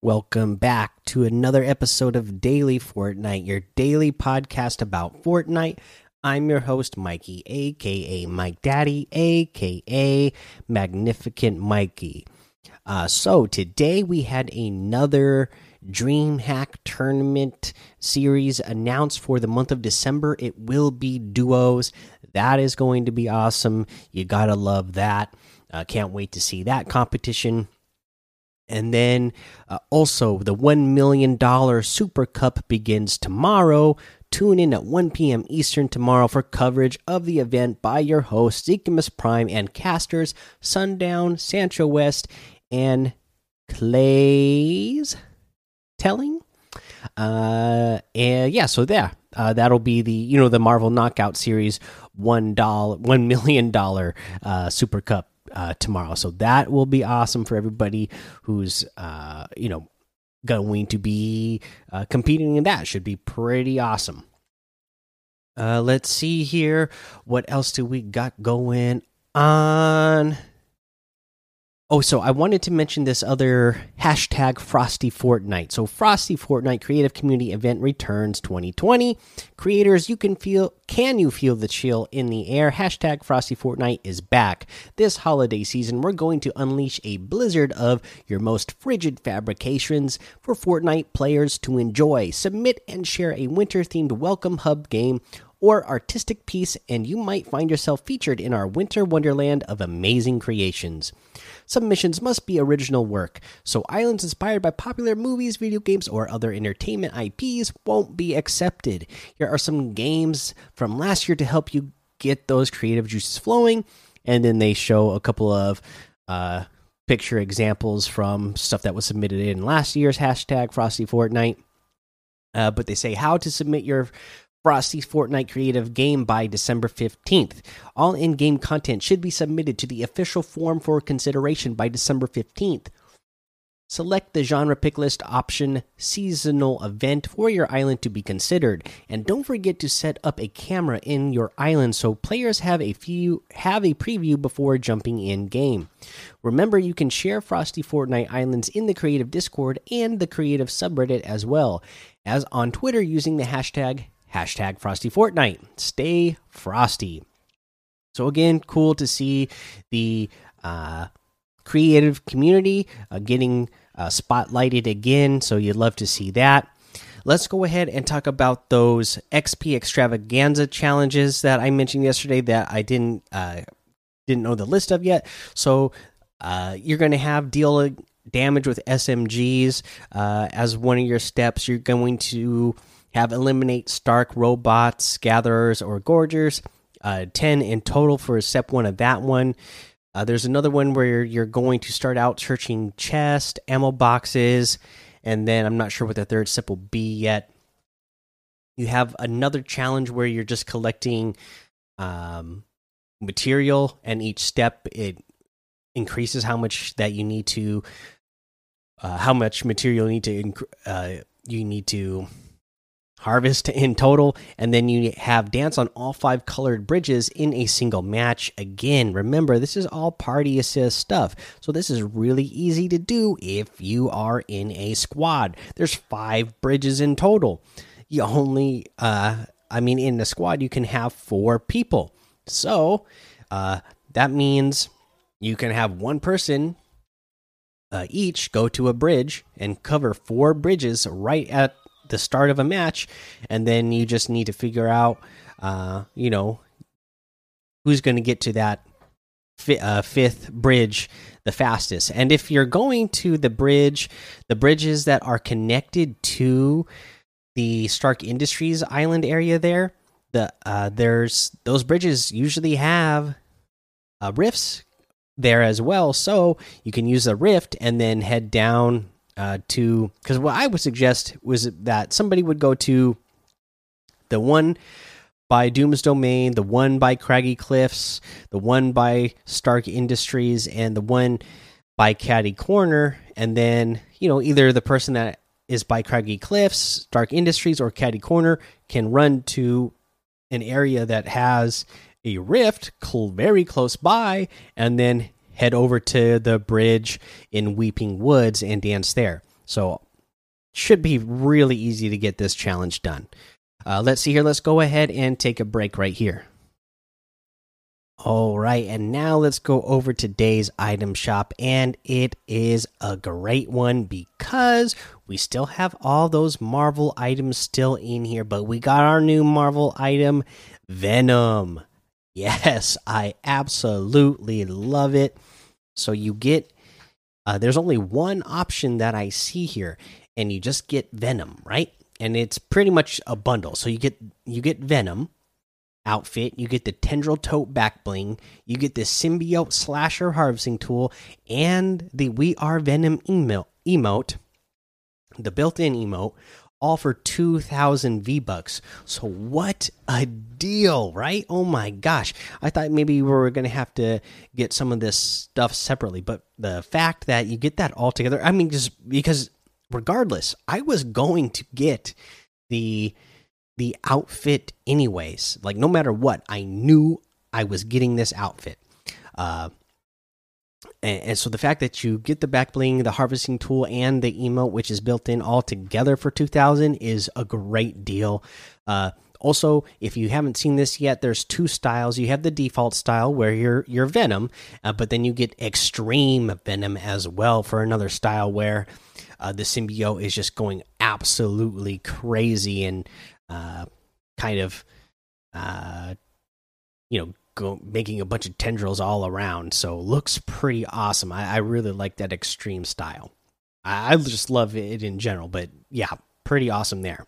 Welcome back to another episode of Daily Fortnite, your daily podcast about Fortnite. I'm your host, Mikey, aka Mike Daddy, aka Magnificent Mikey. Uh, so today we had another DreamHack tournament series announced for the month of December. It will be duos. That is going to be awesome. You gotta love that. Uh, can't wait to see that competition. And then uh, also, the $1 million Super Cup begins tomorrow. Tune in at 1 p.m. Eastern tomorrow for coverage of the event by your hosts, Zekimus Prime and casters Sundown, Sancho West, and Clay's Telling. Uh, and yeah, so there. Uh, that'll be the you know the Marvel Knockout Series one dollar one million dollar uh, Super Cup uh, tomorrow. So that will be awesome for everybody who's uh, you know going to be uh, competing in that. Should be pretty awesome. Uh, let's see here. What else do we got going on? Oh, so I wanted to mention this other hashtag Frosty Fortnite. So Frosty Fortnite Creative Community Event returns 2020. Creators, you can feel can you feel the chill in the air? Hashtag Frosty Fortnite is back. This holiday season, we're going to unleash a blizzard of your most frigid fabrications for Fortnite players to enjoy. Submit and share a winter themed welcome hub game or artistic piece, and you might find yourself featured in our winter wonderland of amazing creations. Submissions must be original work, so islands inspired by popular movies, video games, or other entertainment IPs won't be accepted. Here are some games from last year to help you get those creative juices flowing, and then they show a couple of uh, picture examples from stuff that was submitted in last year's hashtag Frosty Fortnite. Uh, but they say how to submit your Frosty's Fortnite creative game by December 15th. All in game content should be submitted to the official form for consideration by December 15th. Select the genre pick list option seasonal event for your island to be considered and don't forget to set up a camera in your island so players have a few have a preview before jumping in game. Remember you can share Frosty Fortnite Islands in the creative Discord and the creative subreddit as well as on Twitter using the hashtag hashtag Frosty Fortnite. Stay frosty. So again, cool to see the uh, creative community uh, getting uh, spotlighted again. So you'd love to see that. Let's go ahead and talk about those XP extravaganza challenges that I mentioned yesterday that I didn't uh, didn't know the list of yet. So uh, you're going to have deal damage with SMGs uh, as one of your steps. You're going to have eliminate Stark robots, gatherers, or gorgers. Uh, 10 in total for step one of that one. Uh, there's another one where you're going to start out searching chest, ammo boxes, and then I'm not sure what the third step will be yet. You have another challenge where you're just collecting um, material, and each step it increases how much that you need to, uh, how much material you need to, uh, you need to harvest in total and then you have dance on all five colored bridges in a single match again. Remember this is all party assist stuff. So this is really easy to do if you are in a squad. There's five bridges in total. You only uh i mean in a squad you can have four people. So uh that means you can have one person uh, each go to a bridge and cover four bridges right at the start of a match, and then you just need to figure out, uh, you know, who's going to get to that fi uh, fifth bridge the fastest. And if you're going to the bridge, the bridges that are connected to the Stark Industries island area there, the uh, there's those bridges usually have uh, rifts there as well, so you can use a rift and then head down uh, to because what I would suggest was that somebody would go to the one by Doom's Domain, the one by Craggy Cliffs, the one by Stark Industries, and the one by Catty Corner, and then you know either the person that is by Craggy Cliffs, Stark Industries, or Catty Corner can run to an area that has a rift very close by, and then head over to the bridge in Weeping Woods and dance there. So should be really easy to get this challenge done. Uh, let's see here. Let's go ahead and take a break right here. All right, and now let's go over today's item shop, and it is a great one because we still have all those Marvel items still in here, but we got our new Marvel item, Venom. Yes, I absolutely love it. So you get, uh, there's only one option that I see here, and you just get Venom, right? And it's pretty much a bundle. So you get you get Venom outfit, you get the tendril tote back bling, you get the symbiote slasher harvesting tool, and the We Are Venom emote, emote the built-in emote, all for 2000 V bucks. So what a deal, right? Oh my gosh. I thought maybe we were going to have to get some of this stuff separately, but the fact that you get that all together, I mean just because regardless, I was going to get the the outfit anyways. Like no matter what, I knew I was getting this outfit. Uh and, and, so the fact that you get the back bling, the harvesting tool, and the emote, which is built in all together for 2000, is a great deal. Uh, also, if you haven't seen this yet, there's two styles. You have the default style where you're you're Venom, uh, but then you get extreme Venom as well for another style where uh, the symbiote is just going absolutely crazy and uh, kind of, uh, you know, go, making a bunch of tendrils all around. So looks pretty awesome. I, I really like that extreme style. I, I, just love it in general, but yeah, pretty awesome there.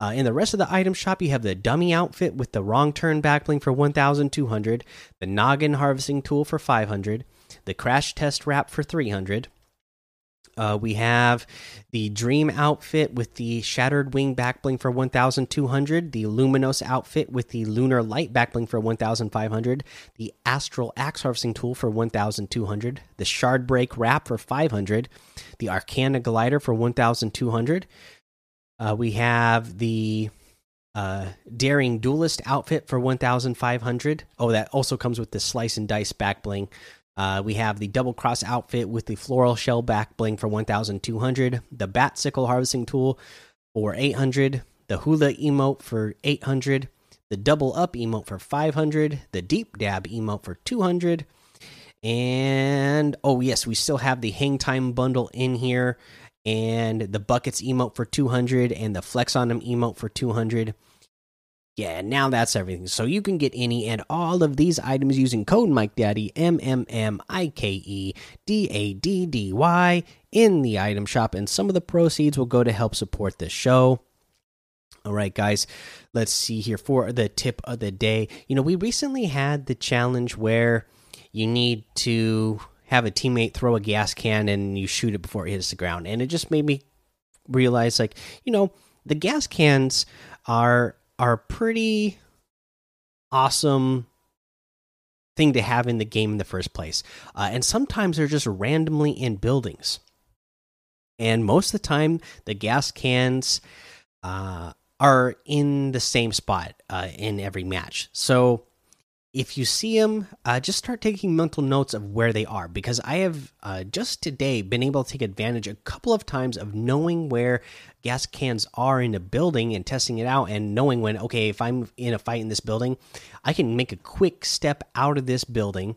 Uh, in the rest of the item shop, you have the dummy outfit with the wrong turn backbling for 1,200, the noggin harvesting tool for 500, the crash test wrap for 300, uh, we have the Dream outfit with the Shattered Wing backbling for 1,200, the Luminous outfit with the Lunar Light backbling for 1,500, the Astral Axe Harvesting Tool for 1,200, the Shard Break Wrap for 500, the Arcana Glider for 1,200. Uh, we have the uh, Daring Duelist outfit for 1,500. Oh, that also comes with the Slice and Dice backbling uh, we have the double cross outfit with the floral shell back bling for 1200, the bat sickle harvesting tool for 800, the hula emote for 800, the double up emote for 500, the deep dab emote for 200, and oh, yes, we still have the hang time bundle in here, and the buckets emote for 200, and the flex on them emote for 200. Yeah, now that's everything. So you can get any and all of these items using code Mike Daddy M M M I K E D A D D Y in the item shop, and some of the proceeds will go to help support the show. All right, guys, let's see here for the tip of the day. You know, we recently had the challenge where you need to have a teammate throw a gas can and you shoot it before it hits the ground, and it just made me realize, like, you know, the gas cans are are a pretty awesome thing to have in the game in the first place. Uh, and sometimes they're just randomly in buildings. And most of the time, the gas cans uh, are in the same spot uh, in every match. So if you see them, uh, just start taking mental notes of where they are because I have uh, just today been able to take advantage a couple of times of knowing where gas cans are in a building and testing it out and knowing when, okay, if I'm in a fight in this building, I can make a quick step out of this building.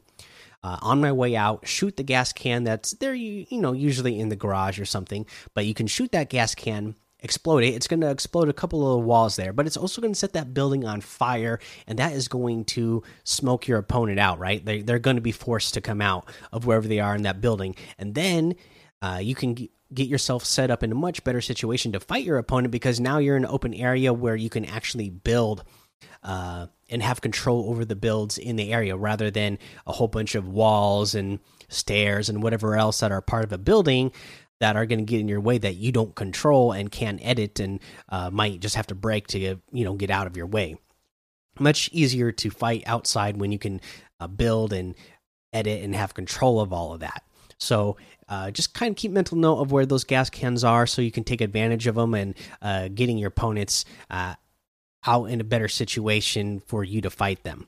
Uh, on my way out, shoot the gas can that's there, you, you know, usually in the garage or something. But you can shoot that gas can explode it. It's going to explode a couple of walls there, but it's also going to set that building on fire, and that is going to smoke your opponent out, right? They, they're going to be forced to come out of wherever they are in that building. And then uh, you can get yourself set up in a much better situation to fight your opponent because now you're in an open area where you can actually build. Uh, and have control over the builds in the area rather than a whole bunch of walls and stairs and whatever else that are part of a building that are going to get in your way that you don't control and can't edit and uh, might just have to break to you know get out of your way. Much easier to fight outside when you can uh, build and edit and have control of all of that. So uh, just kind of keep mental note of where those gas cans are, so you can take advantage of them and uh, getting your opponents uh, out in a better situation for you to fight them.